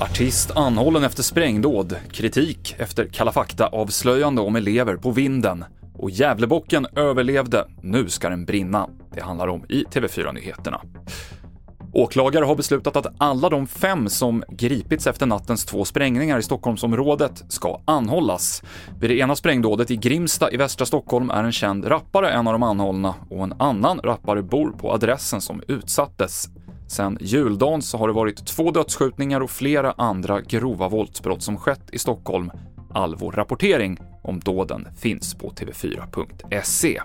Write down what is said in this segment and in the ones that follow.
Artist anhållen efter sprängdåd, kritik efter Kalla fakta-avslöjande om elever på vinden och Gävlebocken överlevde, nu ska den brinna. Det handlar om i TV4-nyheterna. Åklagare har beslutat att alla de fem som gripits efter nattens två sprängningar i Stockholmsområdet ska anhållas. Vid det ena sprängdådet i Grimsta i västra Stockholm är en känd rappare en av de anhållna och en annan rappare bor på adressen som utsattes. Sen juldagen så har det varit två dödsskjutningar och flera andra grova våldsbrott som skett i Stockholm. All vår rapportering om dåden finns på tv4.se.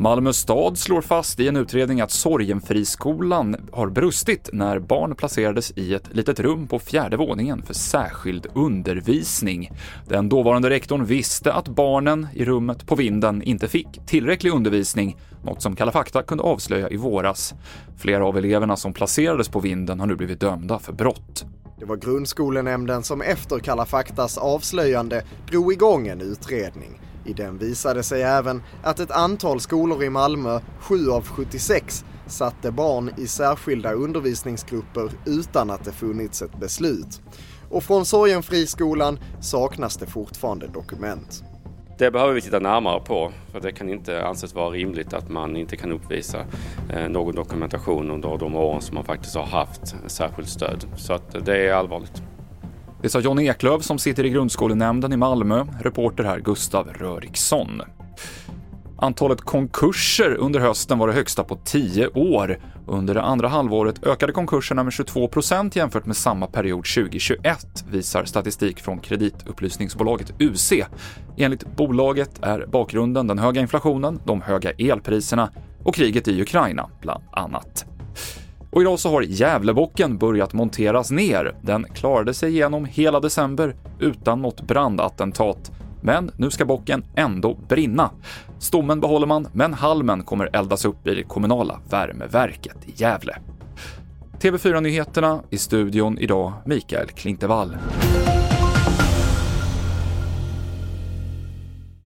Malmö stad slår fast i en utredning att Sorgenfriskolan har brustit när barn placerades i ett litet rum på fjärde våningen för särskild undervisning. Den dåvarande rektorn visste att barnen i rummet på vinden inte fick tillräcklig undervisning, något som Kalla fakta kunde avslöja i våras. Flera av eleverna som placerades på vinden har nu blivit dömda för brott. Det var grundskolenämnden som efter Kalla faktas avslöjande drog igång en utredning. I den visade sig även att ett antal skolor i Malmö, 7 av 76, satte barn i särskilda undervisningsgrupper utan att det funnits ett beslut. Och från Sorgenfriskolan saknas det fortfarande dokument. Det behöver vi titta närmare på för det kan inte anses vara rimligt att man inte kan uppvisa eh, någon dokumentation under de åren som man faktiskt har haft särskilt stöd. Så att det är allvarligt. Det sa John Eklöf som sitter i grundskolenämnden i Malmö, reporter här Gustav Röriksson. Antalet konkurser under hösten var det högsta på 10 år. Under det andra halvåret ökade konkurserna med 22% jämfört med samma period 2021, visar statistik från kreditupplysningsbolaget UC. Enligt bolaget är bakgrunden den höga inflationen, de höga elpriserna och kriget i Ukraina, bland annat. Och idag så har Gävlebocken börjat monteras ner. Den klarade sig igenom hela december utan något brandattentat. Men nu ska bocken ändå brinna. Stommen behåller man, men halmen kommer eldas upp i det kommunala värmeverket i Gävle. TV4-nyheterna i studion idag, Mikael Klintevall.